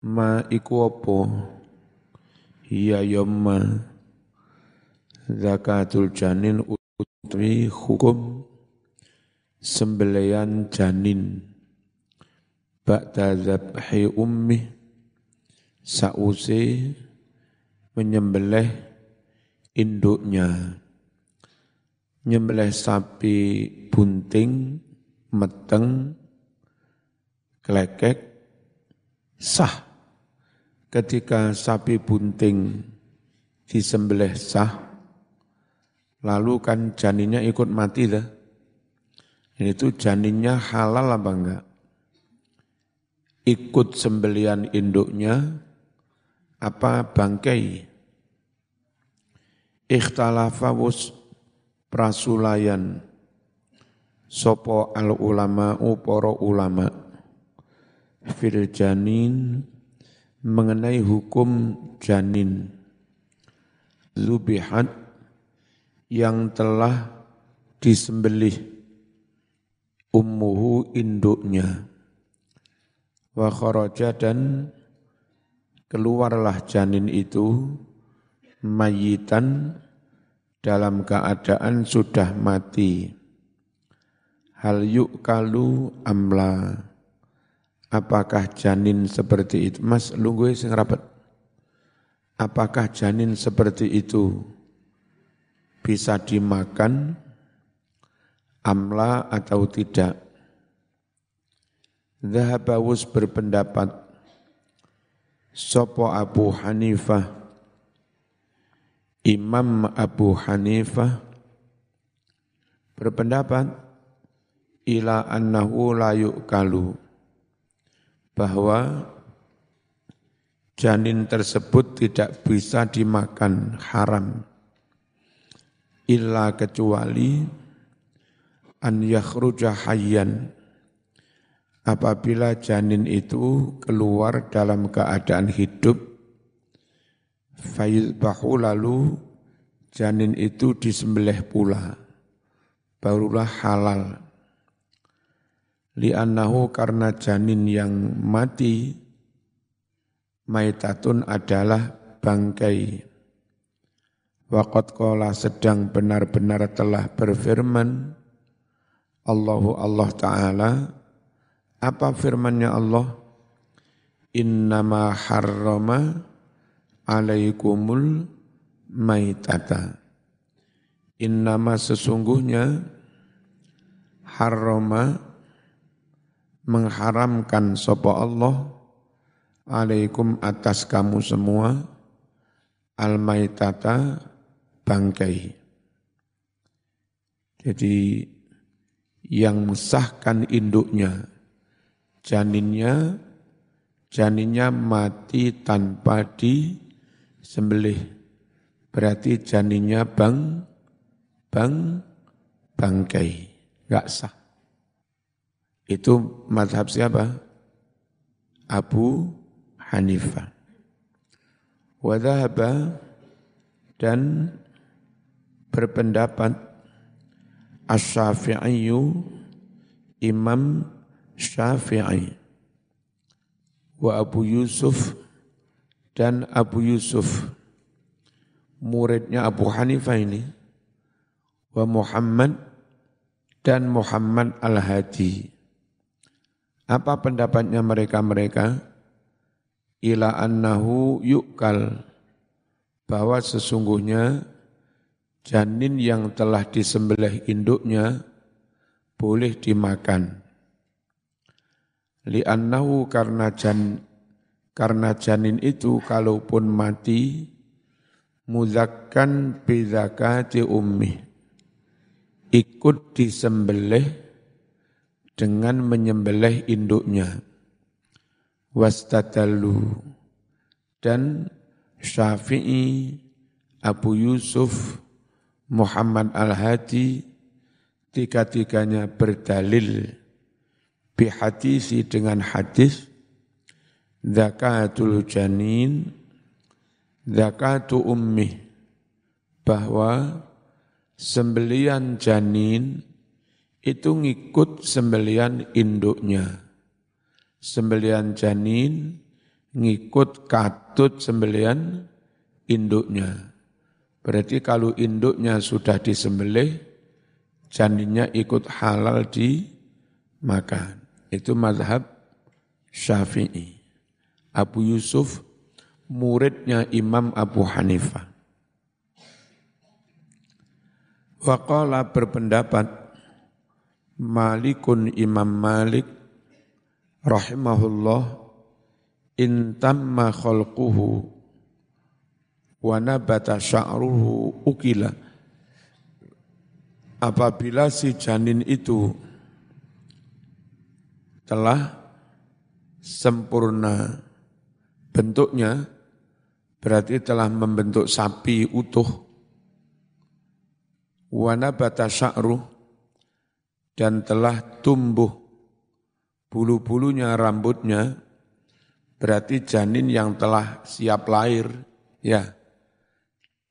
ma iku apa? Hiya yomma zakatul janin utawi hukum sembelian janin. Ba'da zabhi ummi sause menyembelih induknya. Nyembelih sapi bunting meteng klekek sah ketika sapi bunting disembelih sah, lalu kan janinnya ikut mati dah. Itu janinnya halal apa enggak? Ikut sembelian induknya apa bangkai? Ikhtalafa wus prasulayan sopo al ulama uporo ulama fil janin mengenai hukum janin. Zubihat yang telah disembelih ummuhu induknya. Wa kharaja dan keluarlah janin itu mayitan dalam keadaan sudah mati. Hal yuk kalu amla Apakah janin seperti itu? Mas, lu gue sing rapat. Apakah janin seperti itu bisa dimakan, amla atau tidak? Zahabawus berpendapat, Sopo Abu Hanifah, Imam Abu Hanifah, berpendapat, ila annahu la yu'kalu bahwa janin tersebut tidak bisa dimakan haram. Illa kecuali an yakhruja hayyan. Apabila janin itu keluar dalam keadaan hidup fayuzbahu lalu janin itu disembelih pula. Barulah halal li'annahu karena janin yang mati maitatun adalah bangkai Waqat kola sedang benar-benar telah berfirman Allahu Allah Ta'ala Apa firmannya Allah? Innama harrama alaikumul maitata Innama sesungguhnya harrama mengharamkan sopo Allah alaikum atas kamu semua al-maitata bangkai. Jadi yang mensahkan induknya, janinnya, janinnya mati tanpa disembelih. Berarti janinnya bang, bang, bangkai, gak sah. Itu madhab siapa? Abu Hanifah. Wadhahaba dan berpendapat As-Syafi'iyu Imam Syafi'i wa Abu Yusuf dan Abu Yusuf muridnya Abu Hanifah ini wa Muhammad dan Muhammad Al-Hadi apa pendapatnya mereka-mereka? Ila annahu yukal. Bahwa sesungguhnya janin yang telah disembelih induknya boleh dimakan. Li'annahu karena jan karena janin itu kalaupun mati muzakkan bidakati ummi ikut disembelih dengan menyembelih induknya. Wastadalu dan Syafi'i, Abu Yusuf, Muhammad Al-Hadi, tiga-tiganya berdalil bihadisi dengan hadis zakatul janin zakatu ummi bahwa sembelian janin itu ngikut sembelian induknya. Sembelian janin ngikut katut sembelian induknya. Berarti kalau induknya sudah disembelih, janinnya ikut halal dimakan. Itu mazhab Syafi'i. Abu Yusuf muridnya Imam Abu Hanifah. Waqala berpendapat Malikun Imam Malik rahimahullah intamma khalquhu wa nabata sya'ruhu ukila. Apabila si janin itu telah sempurna bentuknya berarti telah membentuk sapi utuh wana bata sya'ru dan telah tumbuh. Bulu-bulunya rambutnya berarti janin yang telah siap lahir. Ya.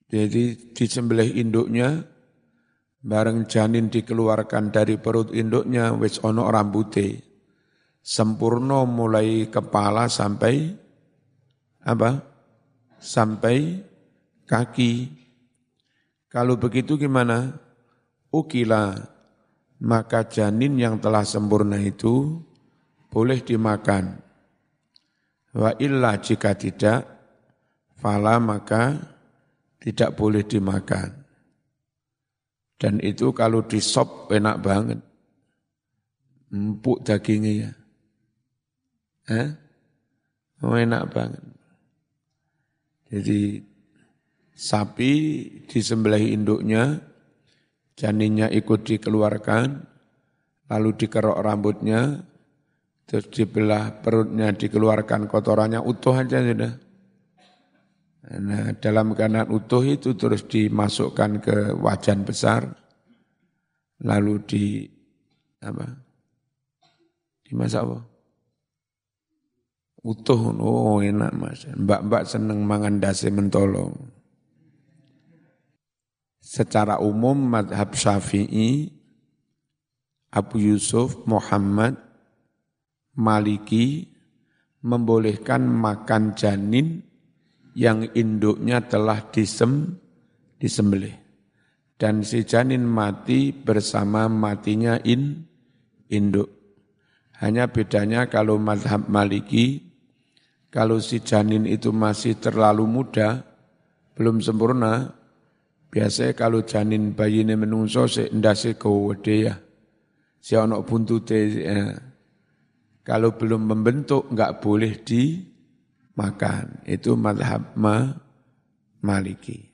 Jadi disembelih induknya bareng janin dikeluarkan dari perut induknya wis ono rambute. Sempurna mulai kepala sampai apa? Sampai kaki. Kalau begitu gimana? Ukila, maka janin yang telah sempurna itu boleh dimakan. Wa illa jika tidak, fala maka tidak boleh dimakan. Dan itu kalau disop enak banget. Empuk dagingnya ya. Eh? Oh enak banget. Jadi sapi disembelih induknya, janinnya ikut dikeluarkan, lalu dikerok rambutnya, terus dibelah perutnya, dikeluarkan kotorannya utuh aja sudah. Nah, dalam keadaan utuh itu terus dimasukkan ke wajan besar, lalu di apa? Dimasak apa? Utuh, oh enak mas. Mbak-mbak seneng mangan dasi mentolo. Secara umum madhab syafi'i, Abu Yusuf, Muhammad, Maliki, membolehkan makan janin yang induknya telah disem, disembelih. Dan si janin mati bersama matinya in, induk. Hanya bedanya kalau madhab maliki, kalau si janin itu masih terlalu muda, belum sempurna, biasanya kalau janin bayi ini menungso si ndase gede ya. Si ono buntute ya. Kalau belum membentuk enggak boleh dimakan. Itu madhab ma, maliki.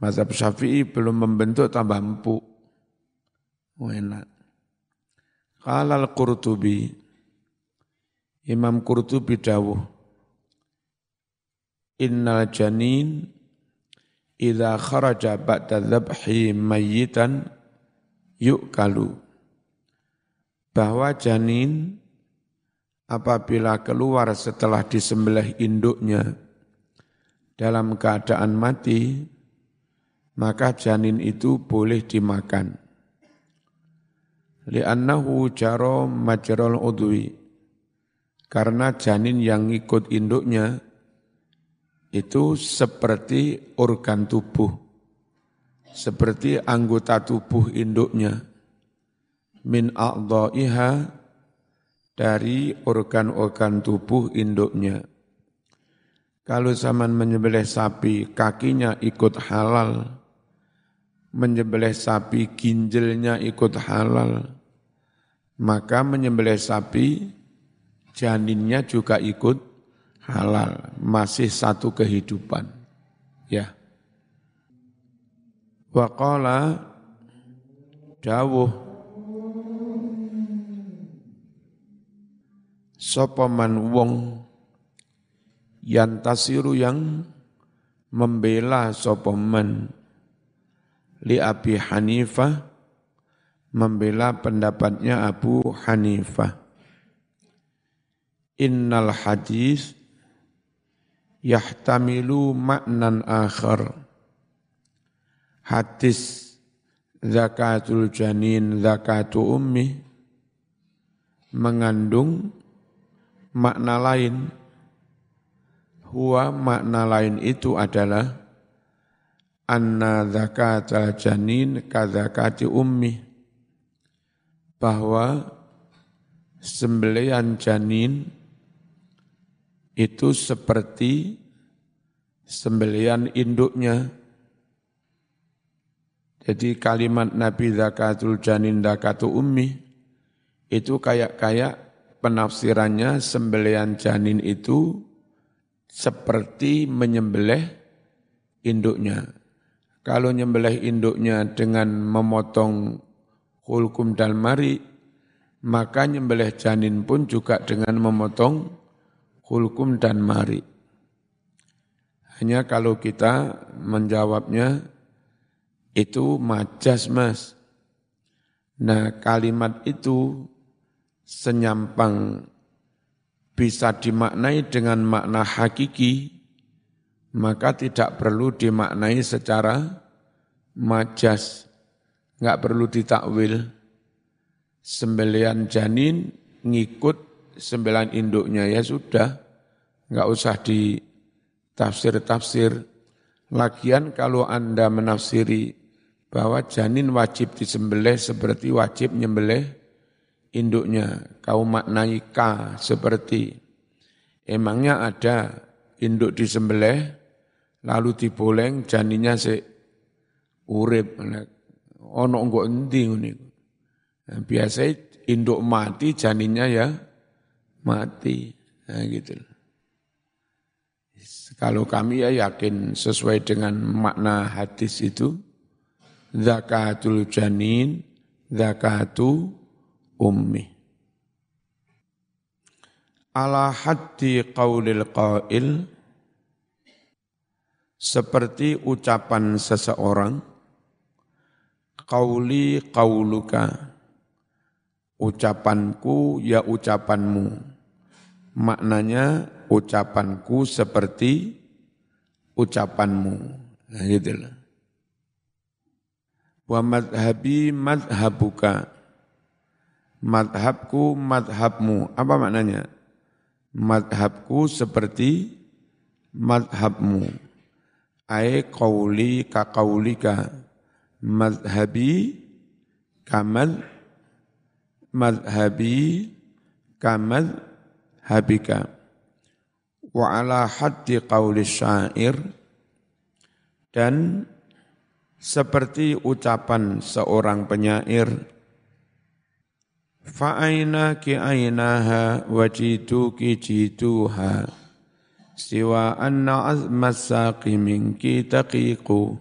Mazhab syafi'i belum membentuk tambah empuk. Oh, enak. Kalal Qurtubi Imam Qurtubi dawuh Innal janin idza kharaja ba'da dzabhi mayyitan yu'kalu. Bahwa janin apabila keluar setelah disembelih induknya dalam keadaan mati maka janin itu boleh dimakan. Li'annahu jaro majral udwi. Karena janin yang ikut induknya itu seperti organ tubuh, seperti anggota tubuh induknya. Min a'dha'iha dari organ-organ tubuh induknya. Kalau zaman menyembelih sapi, kakinya ikut halal. Menyembelih sapi, ginjalnya ikut halal. Maka menyembelih sapi janinnya juga ikut halal, masih satu kehidupan. Ya. Waqala dawuh sopaman wong yantasiru yang membela sopaman li Abi Hanifah membela pendapatnya Abu Hanifah innal hadis yahtamilu maknan akhar. Hadis zakatul janin zakatu ummi mengandung makna lain. Huwa makna lain itu adalah anna zakatal janin kadzakati ummi bahwa sembelian janin itu seperti sembelian induknya. Jadi kalimat Nabi zakatul janin zakatu ummi itu kayak-kayak penafsirannya sembelian janin itu seperti menyembelih induknya. Kalau nyembelih induknya dengan memotong hulkum dan mari, maka nyembelih janin pun juga dengan memotong hulkum dan mari. Hanya kalau kita menjawabnya itu majas mas. Nah kalimat itu senyampang bisa dimaknai dengan makna hakiki, maka tidak perlu dimaknai secara majas, nggak perlu ditakwil. Sembelian janin ngikut sembelian induknya ya sudah, nggak usah ditafsir-tafsir. Lagian kalau Anda menafsiri bahwa janin wajib disembelih seperti wajib nyembelih induknya. Kau maknai K seperti. Emangnya ada induk disembelih lalu diboleng janinya se urip. Ono engko endi ngene? Nah, biasa induk mati janinnya ya mati. Nah, gitu kalau kami ya yakin sesuai dengan makna hadis itu zakatul janin zakatu ummi ala haddi qaulil qail seperti ucapan seseorang qauli qauluka ucapanku ya ucapanmu maknanya ucapanku seperti ucapanmu nah gitu lah wa madhabi madhabuka madhabku madhabmu. Apa maknanya? Madhabku seperti madhabmu. Ai qawli ka qawlika. Madhabi kamal madhabi kamal habika. Wa ala haddi qawli syair. Dan seperti ucapan seorang penyair Fa'ainaki ainaha wajituki jituha. Siwa anna azmas saqi minki taqiqu.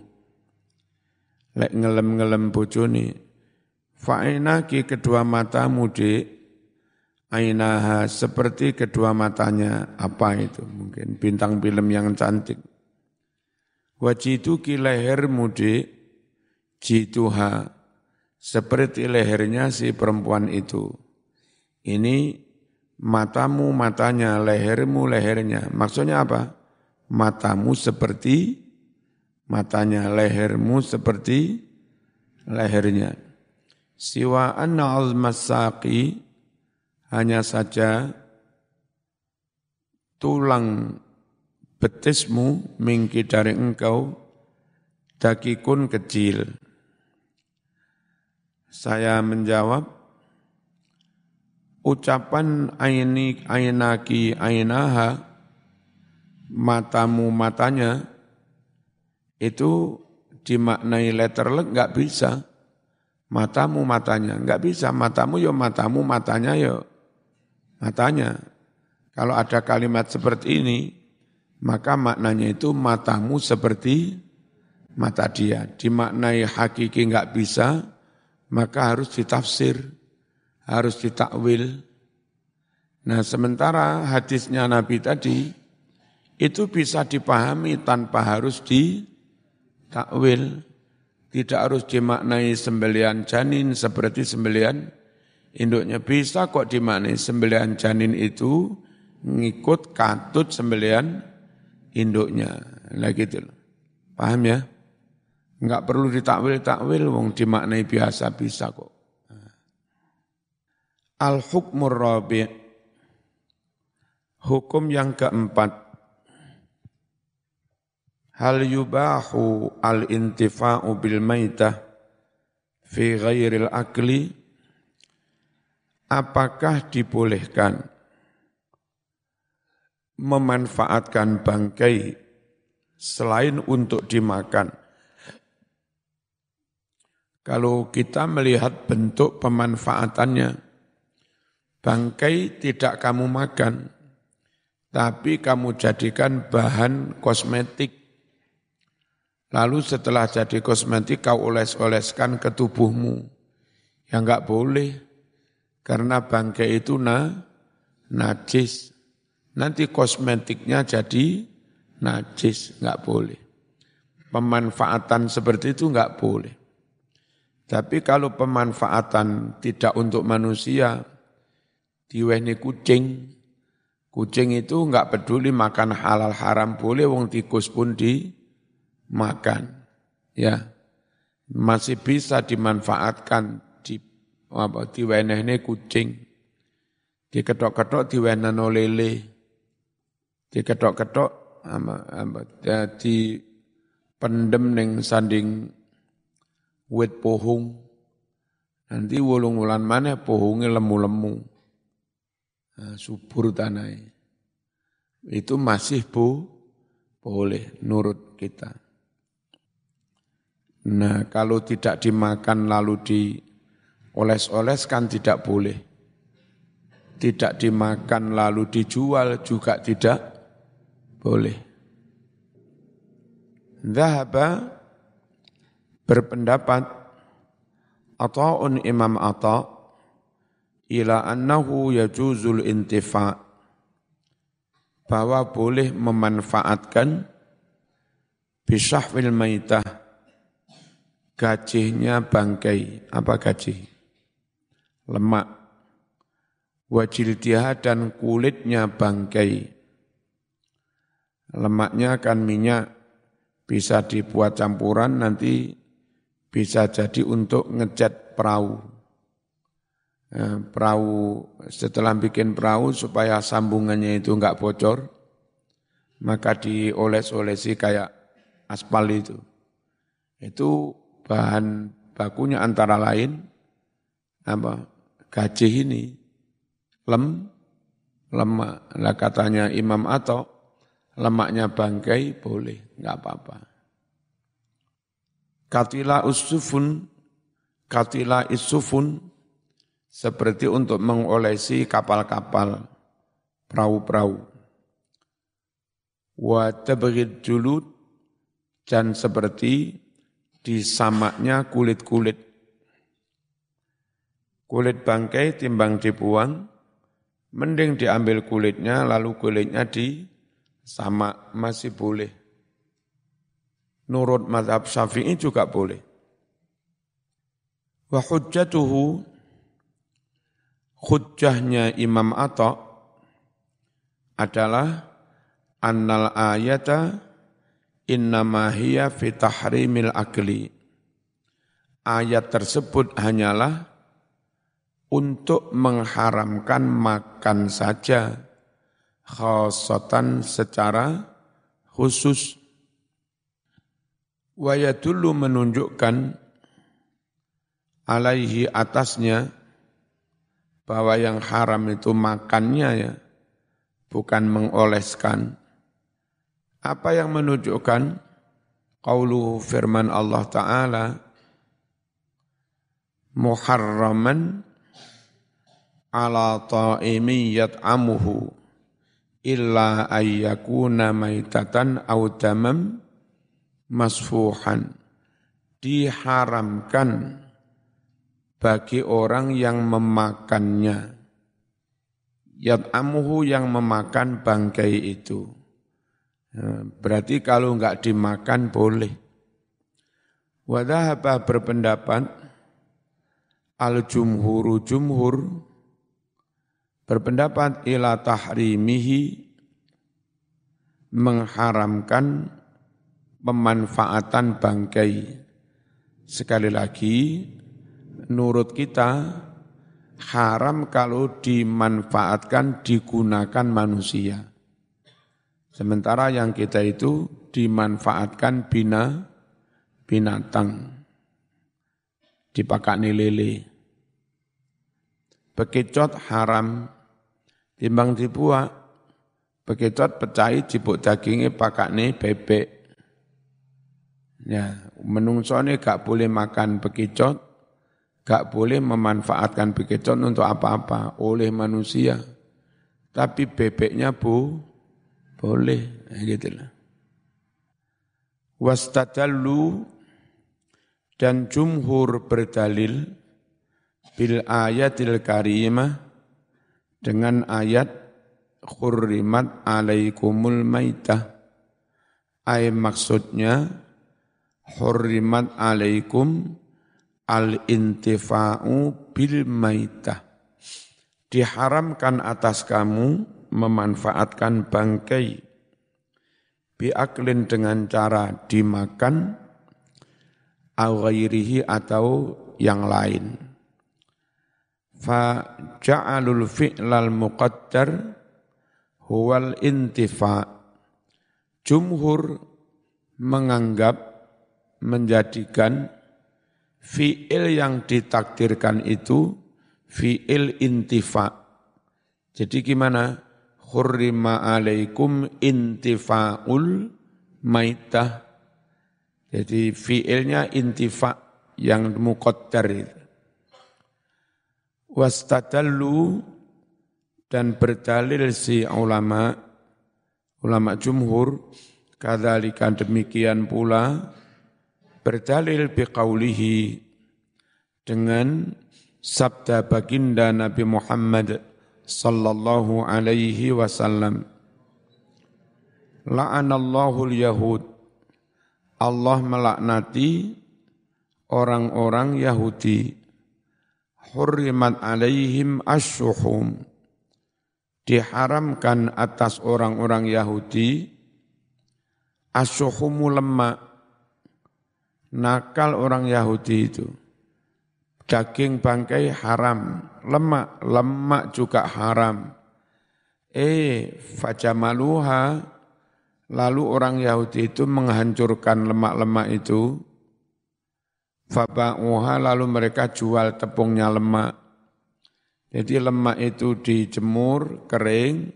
Lek ngelem-ngelem bojone fa'ainaki kedua matamu dik ainaha seperti kedua matanya apa itu mungkin bintang film yang cantik wajituki lehermu dik jituha seperti lehernya si perempuan itu. Ini matamu matanya, lehermu lehernya. Maksudnya apa? Matamu seperti matanya, lehermu seperti lehernya. Siwa anna masaki hanya saja tulang betismu mingki dari engkau dakikun kecil saya menjawab, ucapan aini ainaki ainaha, matamu matanya, itu dimaknai letterlek nggak bisa. Matamu matanya, nggak bisa. Matamu yo ya matamu, matanya yo ya matanya. Kalau ada kalimat seperti ini, maka maknanya itu matamu seperti mata dia. Dimaknai hakiki nggak bisa, maka harus ditafsir, harus ditakwil. Nah sementara hadisnya Nabi tadi, itu bisa dipahami tanpa harus ditakwil. Tidak harus dimaknai sembelian janin seperti sembelian induknya. Bisa kok dimaknai sembelian janin itu ngikut katut sembelian induknya. Nah gitu Paham ya? Enggak perlu ditakwil-takwil, wong dimaknai biasa bisa kok. Al-hukmur rabi' Hukum yang keempat Hal yubahu al-intifa'u bil maitah fi ghairil akli? Apakah dibolehkan memanfaatkan bangkai selain untuk dimakan? Kalau kita melihat bentuk pemanfaatannya bangkai tidak kamu makan tapi kamu jadikan bahan kosmetik Lalu setelah jadi kosmetik kau oles-oleskan ke tubuhmu. Ya enggak boleh. Karena bangkai itu na, najis. Nanti kosmetiknya jadi najis. Enggak boleh. Pemanfaatan seperti itu enggak boleh. Tapi kalau pemanfaatan tidak untuk manusia, diwehni kucing, kucing itu enggak peduli makan halal haram boleh, wong tikus pun di makan. Ya, masih bisa dimanfaatkan di apa diwenehne kucing. Diketok-ketok diwenehno lele. Diketok-ketok ama, ama, ya, di pendem ning sanding wit pohung. Nanti wulung wulan mana pohungnya lemu-lemu. Subur tanah. Itu masih bu, boleh nurut kita. Nah kalau tidak dimakan lalu dioles-oles kan tidak boleh. Tidak dimakan lalu dijual juga tidak boleh. Zahaba berpendapat Ata'un Imam Ata' ila annahu yajuzul intifa' bahwa boleh memanfaatkan bisahwil maitah gajihnya bangkai. Apa gajih? Lemak. Wajildiha dan kulitnya bangkai. Lemaknya kan minyak, bisa dibuat campuran nanti bisa jadi untuk ngecat perahu. Nah, perahu setelah bikin perahu supaya sambungannya itu enggak bocor, maka dioles-olesi kayak aspal itu. Itu bahan bakunya antara lain apa gajih ini lem lemak. Lah katanya Imam atau lemaknya bangkai boleh nggak apa-apa. Katila usufun katila isufun seperti untuk mengolesi kapal-kapal perahu-perahu. Wa tabghid julud dan seperti di samaknya kulit-kulit. Kulit bangkai timbang dibuang, mending diambil kulitnya lalu kulitnya di sama masih boleh. Nurut madhab syafi'i juga boleh. Wa hujjatuhu hujjahnya Imam Atta adalah annal ayata innama hiya fi akli. Ayat tersebut hanyalah untuk mengharamkan makan saja khasatan secara khusus. Wayadulu menunjukkan alaihi atasnya bahwa yang haram itu makannya ya, bukan mengoleskan. Apa yang menunjukkan qauluhu firman Allah Ta'ala muharraman ala ta'imin yat'amuhu illa ayyakuna maitatan aw damam masfuhan. Diharamkan bagi orang yang memakannya. Yat'amuhu yang memakan bangkai itu berarti kalau enggak dimakan boleh. Wadahaba berpendapat al-jumhuru jumhur berpendapat ila tahrimihi mengharamkan pemanfaatan bangkai. Sekali lagi, nurut kita haram kalau dimanfaatkan digunakan manusia. Sementara yang kita itu dimanfaatkan bina binatang. Dipakani lele. Bekicot haram. Timbang dibuat. Bekicot pecahi jibuk dagingnya pakakne bebek. Ya, menungsone gak boleh makan bekicot, gak boleh memanfaatkan bekicot untuk apa-apa oleh manusia. Tapi bebeknya bu, boleh, gitu lah. Wastadallu dan jumhur berdalil bil ayatil karimah dengan ayat khurrimat alaikumul maitah. Ay maksudnya hurrimat alaikum al-intifa'u bil maitah. Diharamkan atas kamu memanfaatkan bangkai biaklin dengan cara dimakan ghairihi atau yang lain. Fa ja'alul fi'lal muqaddar huwal intifa. Jumhur menganggap menjadikan fi'il yang ditakdirkan itu fi'il intifa. Jadi gimana? Hurrima alaikum intifa'ul maitah. Jadi fiilnya intifa yang itu. Wastadallu dan berdalil si ulama ulama jumhur kadzalika demikian pula berdalil biqaulihi dengan sabda baginda Nabi Muhammad sallallahu alaihi wasallam. La'anallahu yahud Allah melaknati orang-orang Yahudi. Hurrimat alaihim asyuhum. Diharamkan atas orang-orang Yahudi. Asyuhumu lemak. Nakal orang Yahudi itu daging bangkai haram, lemak, lemak juga haram. Eh, fajamaluha, lalu orang Yahudi itu menghancurkan lemak-lemak itu, faba'uha, lalu mereka jual tepungnya lemak. Jadi lemak itu dijemur, kering,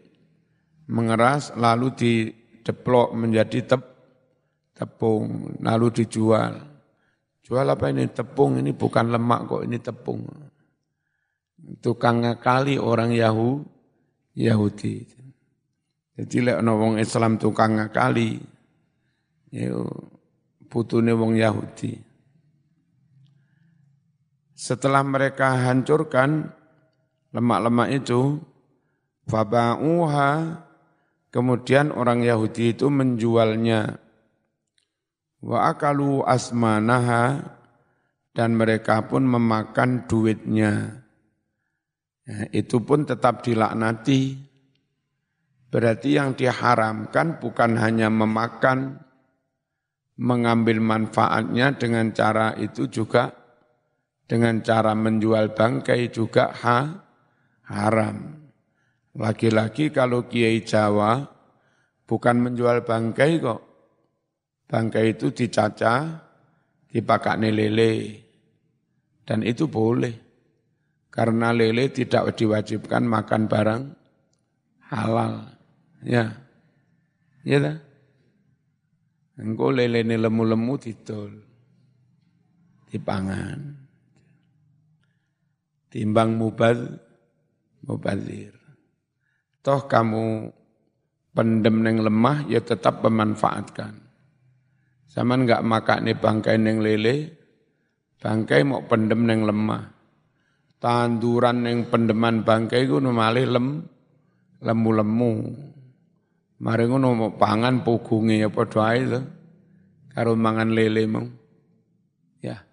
mengeras, lalu dideplok menjadi tep, tepung, lalu dijual. Jual apa ini? Tepung, ini bukan lemak kok, ini tepung. Tukang ngakali orang Yahu, Yahudi. Jadi lek ana wong Islam tukang ngakali, ya putune wong Yahudi. Setelah mereka hancurkan lemak-lemak itu, faba'uha, kemudian orang Yahudi itu menjualnya Wa akalu asmanaha dan mereka pun memakan duitnya. Ya, itu pun tetap dilaknati. Berarti yang diharamkan bukan hanya memakan, mengambil manfaatnya dengan cara itu juga dengan cara menjual bangkai juga ha, haram. Lagi-lagi kalau Kiai Jawa bukan menjual bangkai kok, Bangkai itu dicaca, dipakai lele. Dan itu boleh. Karena lele tidak diwajibkan makan barang halal. Ya. Ya dah. Engkau lele ini lemu-lemu didol. Dipangan. Timbang mubal, mubalir. Toh kamu pendem neng lemah ya tetap memanfaatkan. Zaman enggak makan nih bangkai neng lele, bangkai mau pendem neng lemah. Tanduran neng pendeman bangkai ku malih lem, lemu-lemu. Mari ngono mau pangan pugunge ya padha ae. Karo mangan lele mong. Ya.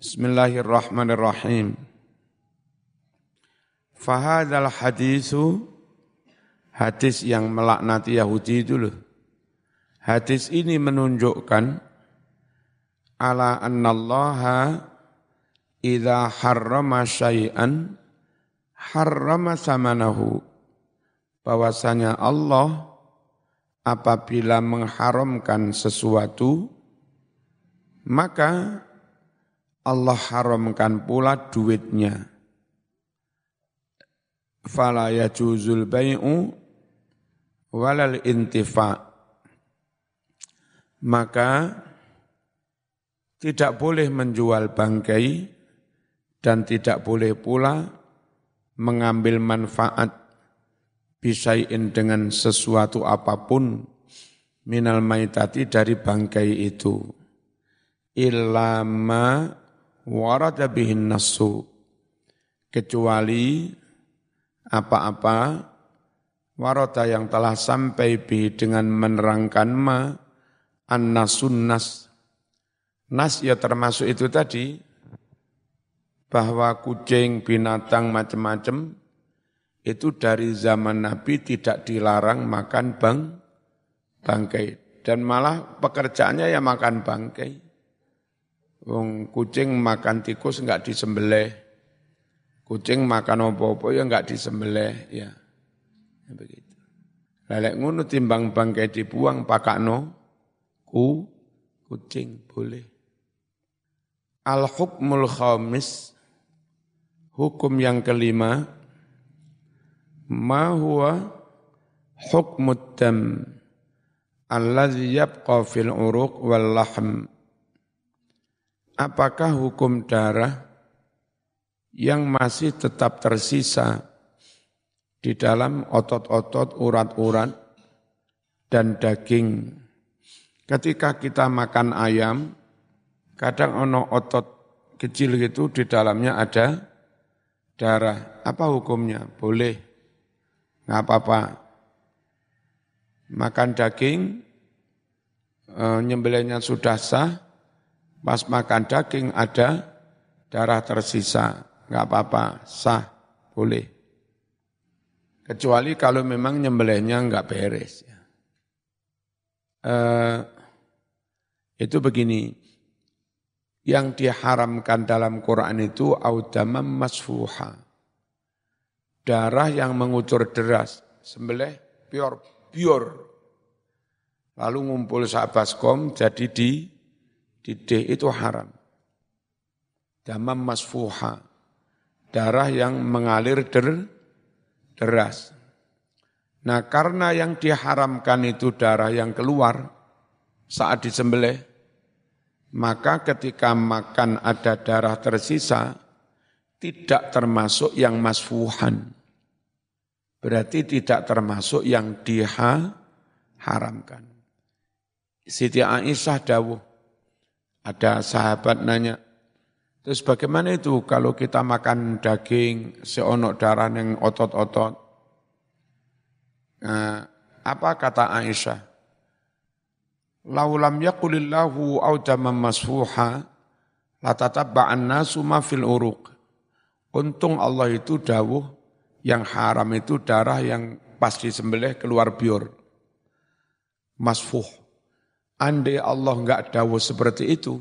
Bismillahirrahmanirrahim. Fahadal hadisu hadis yang melaknati Yahudi itu loh Hadis ini menunjukkan ala annallaha idza harrama syai'an harrama samanahu bahwasanya Allah apabila mengharamkan sesuatu maka Allah haramkan pula duitnya. Fala yajuzul bai'u walal intifa. Maka tidak boleh menjual bangkai dan tidak boleh pula mengambil manfaat bisain dengan sesuatu apa pun minal maitati dari bangkai itu. Ilama warada bihin nasu. Kecuali apa-apa warada yang telah sampai bi dengan menerangkan ma an-nasun nas Nas ya termasuk itu tadi, bahwa kucing, binatang, macam-macam, itu dari zaman Nabi tidak dilarang makan bang, bangkai. Dan malah pekerjaannya ya makan bangkai. Wong kucing makan tikus enggak disembelih. Kucing makan opo-opo ya enggak disembelih ya. ya begitu. Lelek ngono timbang bangkai dibuang pakakno ku kucing boleh. Al-hukmul khamis, hukum yang kelima, ma huwa hukmud dam alladhi yabqa fil uruq wal lahm. Apakah hukum darah yang masih tetap tersisa di dalam otot-otot, urat-urat, dan daging. Ketika kita makan ayam, Kadang ono otot kecil gitu di dalamnya ada darah. Apa hukumnya? Boleh. Nggak apa-apa. Makan daging, e, nyembelihnya sudah sah, pas makan daging ada darah tersisa. Nggak apa-apa, sah, boleh. Kecuali kalau memang nyembelihnya nggak beres. E, itu begini, yang diharamkan dalam Quran itu audamam masfuha. Darah yang mengucur deras, sembelih pior, pior. Lalu ngumpul sabaskom jadi di didih itu haram. Damam masfuha. Darah yang mengalir der, deras. Nah karena yang diharamkan itu darah yang keluar saat disembelih, maka ketika makan ada darah tersisa, tidak termasuk yang masfuhan. Berarti tidak termasuk yang diharamkan. Siti Aisyah dawuh, ada sahabat nanya, terus bagaimana itu kalau kita makan daging, seonok darah yang otot-otot? Nah, apa kata Aisyah? Laulam yaqulillahu audama masfuha latatabba'an nasu ma fil uruq. Untung Allah itu dawuh yang haram itu darah yang pas disembelih keluar biur. Masfuh. Andai Allah enggak dawuh seperti itu,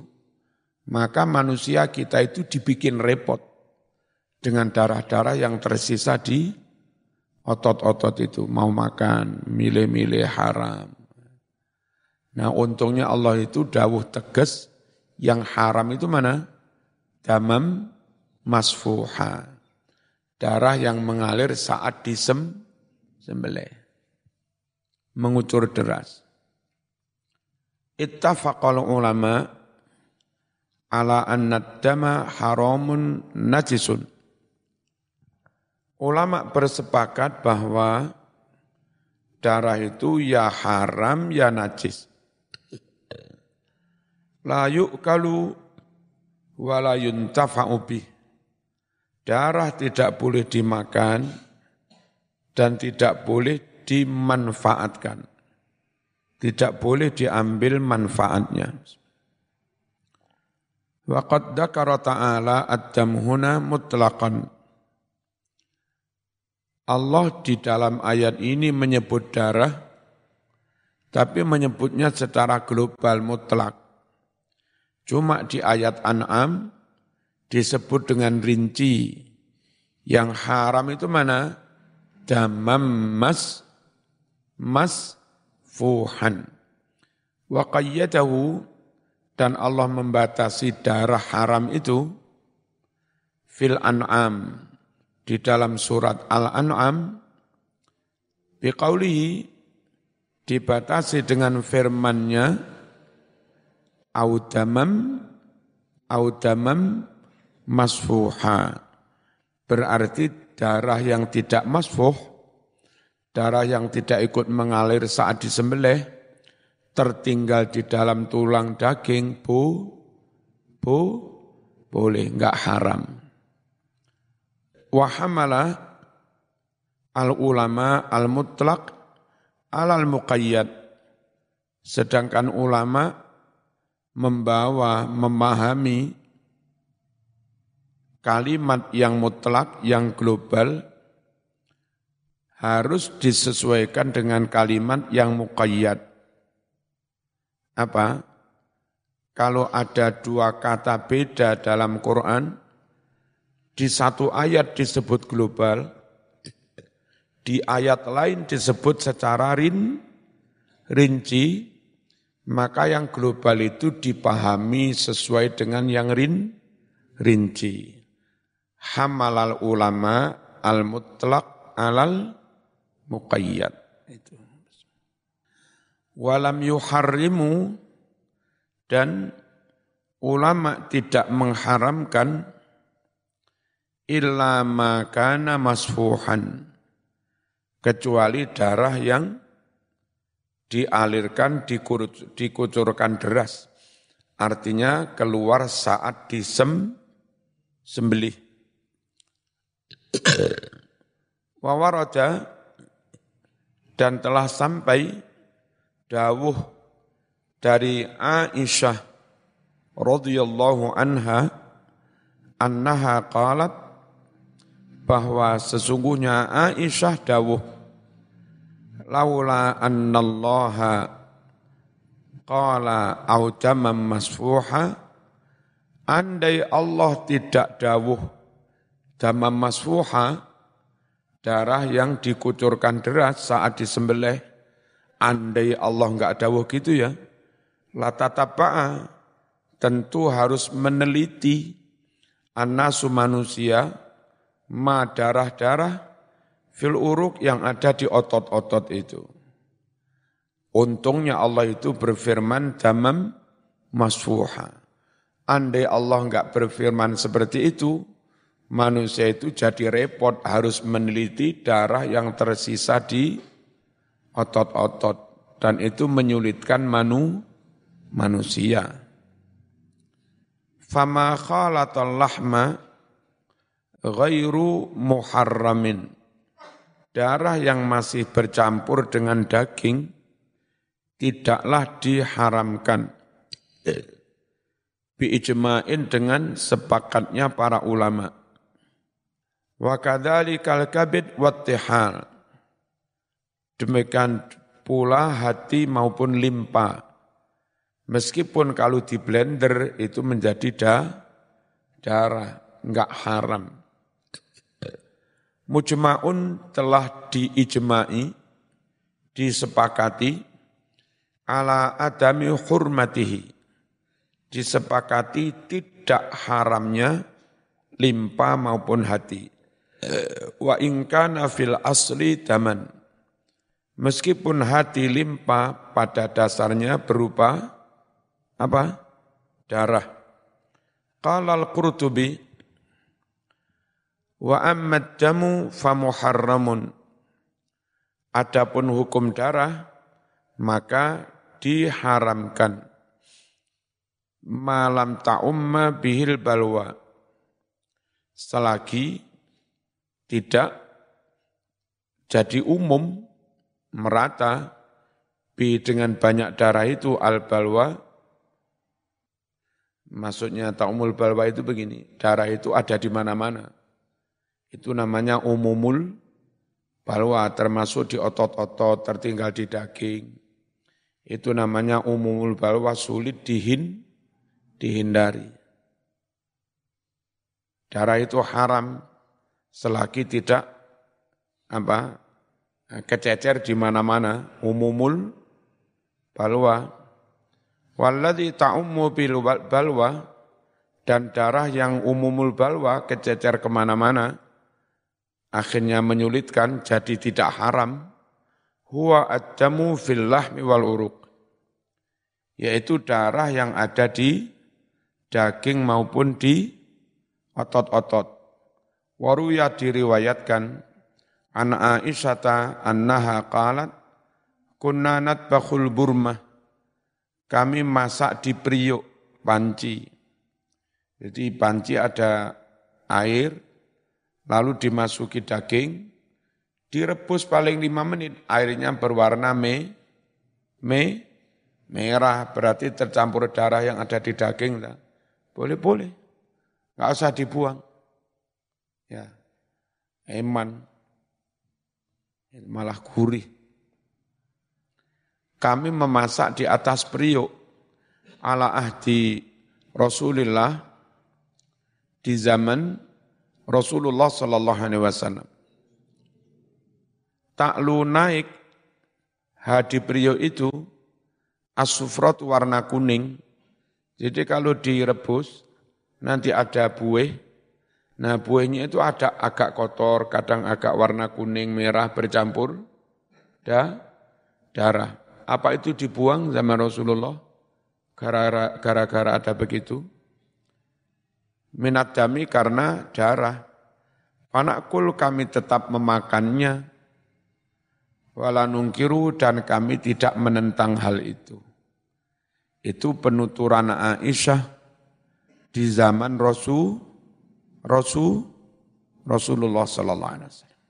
maka manusia kita itu dibikin repot dengan darah-darah yang tersisa di otot-otot itu. Mau makan, milih-milih haram Nah untungnya Allah itu dawuh tegas yang haram itu mana? Damam masfuha. Darah yang mengalir saat disem sembelih. Mengucur deras. Ittafaqal ulama ala anna dama haramun najisun. Ulama bersepakat bahwa darah itu ya haram ya najis la yu'kalu wa la yuntafa'u. Darah tidak boleh dimakan dan tidak boleh dimanfaatkan. Tidak boleh diambil manfaatnya. Wa qad dzakara ta'ala ad-damhuna mutlaqan. Allah di dalam ayat ini menyebut darah, tapi menyebutnya secara global mutlak. Cuma di ayat An'am disebut dengan rinci. Yang haram itu mana? damam mas mas fuhan. Wa qayyadahu dan Allah membatasi darah haram itu fil an'am di dalam surat Al-An'am biqaulihi dibatasi dengan firman-Nya audamam audamam masfuha. Berarti darah yang tidak masfuh darah yang tidak ikut mengalir saat disembelih tertinggal di dalam tulang daging bu bu boleh enggak haram. Wahamala al ulama al mutlak alal muqayyad. Sedangkan ulama membawa memahami kalimat yang mutlak yang global harus disesuaikan dengan kalimat yang muqayyad apa? Kalau ada dua kata beda dalam Quran, di satu ayat disebut global, di ayat lain disebut secara rin, rinci, maka yang global itu dipahami sesuai dengan yang rin, rinci. Hamalal ulama al-mutlaq alal muqayyad. Itu walam yuharrimu dan ulama tidak mengharamkan illa makana masfuhan kecuali darah yang dialirkan dikucurkan deras. Artinya keluar saat disem sembelih. Wawarada dan telah sampai dawuh dari Aisyah radhiyallahu anha annaha qalat bahwa sesungguhnya Aisyah dawuh laula annallaha qala au jamam masfuha andai Allah tidak dawuh damam masfuha darah yang dikucurkan deras saat disembelih Andai Allah enggak dawuh gitu ya, latatapa'a tentu harus meneliti anasu manusia ma darah-darah fil uruk yang ada di otot-otot itu. Untungnya Allah itu berfirman damam masfuha. Andai Allah enggak berfirman seperti itu, manusia itu jadi repot harus meneliti darah yang tersisa di otot-otot dan itu menyulitkan manu manusia. Fama khalatal lahma ghairu muharramin. Darah yang masih bercampur dengan daging tidaklah diharamkan. Biijma'in dengan sepakatnya para ulama. Wa kadzalikal kabid wattihal Demikian pula hati maupun limpa. Meskipun kalau di blender itu menjadi da, darah, enggak haram. Mujma'un telah diijma'i, disepakati, ala adami hurmatihi. Disepakati tidak haramnya limpa maupun hati. Wa ingkana fil asli daman Meskipun hati limpa pada dasarnya berupa apa? Darah. Qalal Qurtubi wa ammad jamu famuharramun. Adapun hukum darah maka diharamkan. Malam ta'umma bihil balwa. Selagi tidak jadi umum merata bi dengan banyak darah itu al balwa. Maksudnya taumul balwa itu begini darah itu ada di mana-mana itu namanya umumul balwa termasuk di otot-otot tertinggal di daging. Itu namanya umumul balwa sulit dihin dihindari. Darah itu haram selagi tidak apa kececer di mana-mana. Umumul balwa. Walladzi ta'ummu bil balwa dan darah yang umumul balwa kececer ke mana-mana akhirnya menyulitkan jadi tidak haram huwa ad-damu fil lahmi wal uruq yaitu darah yang ada di daging maupun di otot-otot. Waruya diriwayatkan an Aisyata annaha qalat kunna natbakhul burmah kami masak di priuk panci. Jadi panci ada air, lalu dimasuki daging, direbus paling lima menit, airnya berwarna me, me, merah, berarti tercampur darah yang ada di daging. Boleh-boleh. Nggak usah dibuang. Ya. Eman. Malah gurih. Kami memasak di atas periuk ala ahdi Rasulullah di zaman Rasulullah Sallallahu Alaihi Wasallam. Taklu naik hadi periuk itu asufrot warna kuning jadi kalau direbus, nanti ada buih. Nah buihnya itu ada agak kotor, kadang agak warna kuning, merah bercampur da, darah. Apa itu dibuang zaman Rasulullah? Gara-gara ada begitu. Minat dami karena darah. Panakul kami tetap memakannya. Walanungkiru dan kami tidak menentang hal itu itu penuturan Aisyah di zaman Rasul Rasul Rasulullah sallallahu alaihi wasallam.